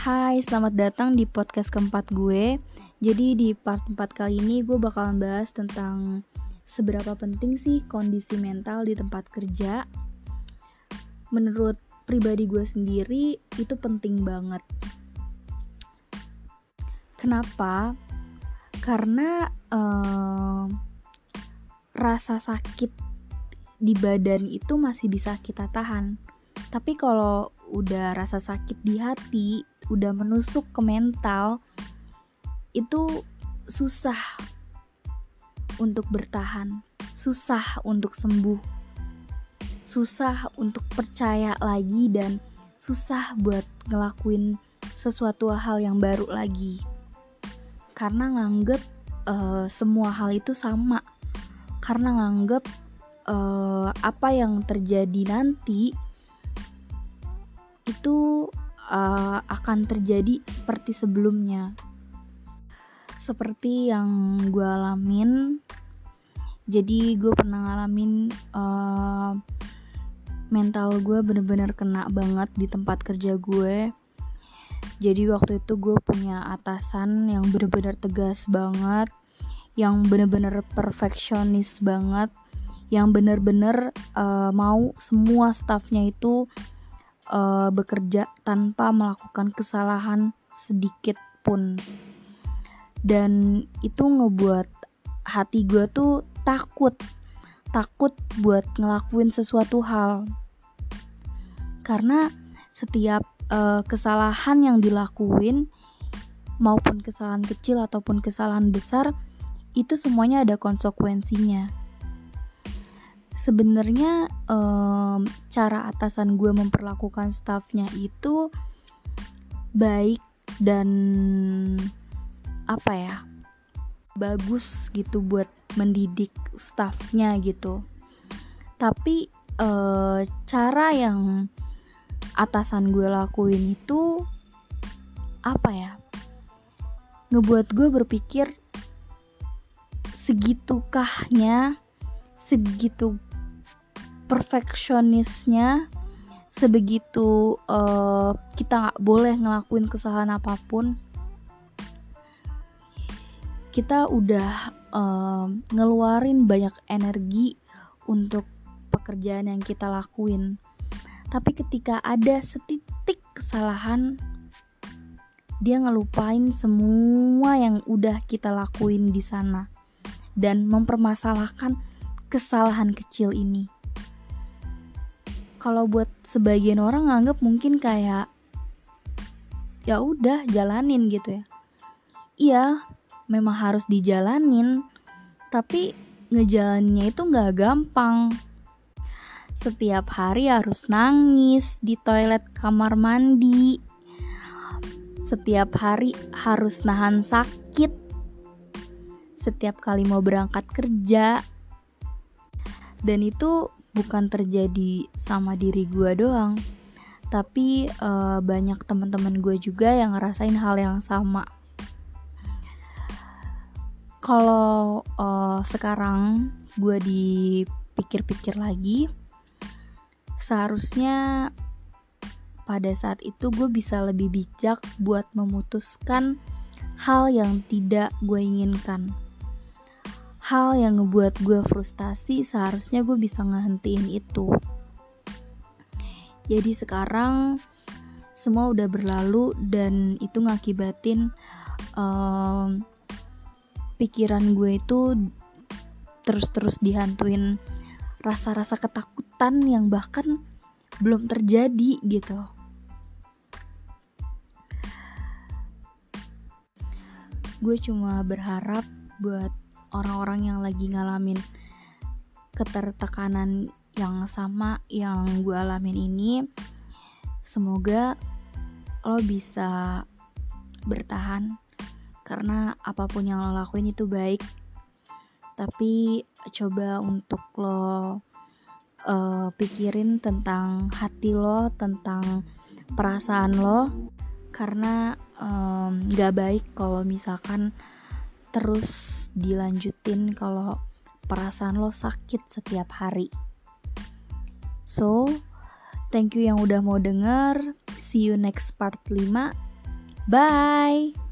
Hai, selamat datang di podcast keempat gue. Jadi di part 4 kali ini gue bakalan bahas tentang seberapa penting sih kondisi mental di tempat kerja. Menurut pribadi gue sendiri itu penting banget. Kenapa? Karena uh, rasa sakit di badan itu masih bisa kita tahan. Tapi kalau udah rasa sakit di hati, udah menusuk ke mental itu susah untuk bertahan, susah untuk sembuh, susah untuk percaya lagi dan susah buat ngelakuin sesuatu hal yang baru lagi. Karena nganggep uh, semua hal itu sama. Karena nganggep uh, apa yang terjadi nanti itu uh, akan terjadi seperti sebelumnya. Seperti yang gue alamin, jadi gue pernah ngalamin uh, mental gue bener-bener kena banget di tempat kerja gue. Jadi waktu itu gue punya atasan yang bener-bener tegas banget, yang bener-bener perfeksionis banget, yang bener-bener uh, mau semua staffnya itu uh, bekerja tanpa melakukan kesalahan sedikit pun. Dan itu ngebuat hati gue tuh takut. Takut buat ngelakuin sesuatu hal. Karena setiap uh, kesalahan yang dilakuin maupun kesalahan kecil ataupun kesalahan besar itu semuanya ada konsekuensinya sebenarnya um, cara atasan gue memperlakukan staffnya itu baik dan apa ya bagus gitu buat mendidik staffnya gitu. Tapi uh, cara yang atasan gue lakuin itu apa ya ngebuat gue berpikir segitukahnya segitu perfeksionisnya sebegitu uh, kita nggak boleh ngelakuin kesalahan apa pun kita udah uh, ngeluarin banyak energi untuk pekerjaan yang kita lakuin. Tapi ketika ada setitik kesalahan dia ngelupain semua yang udah kita lakuin di sana dan mempermasalahkan kesalahan kecil ini kalau buat sebagian orang nganggap mungkin kayak ya udah jalanin gitu ya. Iya memang harus dijalanin tapi ngejalaninnya itu nggak gampang. Setiap hari harus nangis di toilet kamar mandi. Setiap hari harus nahan sakit. Setiap kali mau berangkat kerja. Dan itu bukan terjadi sama diri gue doang tapi uh, banyak teman-teman gue juga yang ngerasain hal yang sama. Kalau uh, sekarang gue dipikir-pikir lagi seharusnya pada saat itu gue bisa lebih bijak buat memutuskan hal yang tidak gue inginkan hal yang ngebuat gue frustasi seharusnya gue bisa ngehentiin itu. Jadi sekarang semua udah berlalu dan itu ngakibatin um, pikiran gue itu terus-terus dihantuin rasa-rasa ketakutan yang bahkan belum terjadi gitu. Gue cuma berharap buat orang-orang yang lagi ngalamin ketertekanan yang sama yang gue alamin ini semoga lo bisa bertahan. Karena apa pun yang lo lakuin itu baik. Tapi coba untuk lo uh, pikirin tentang hati lo tentang perasaan lo. Karena um, gak baik kalau misalkan terus dilanjutin kalau perasaan lo sakit setiap hari. So, thank you yang udah mau denger. See you next part 5. Bye.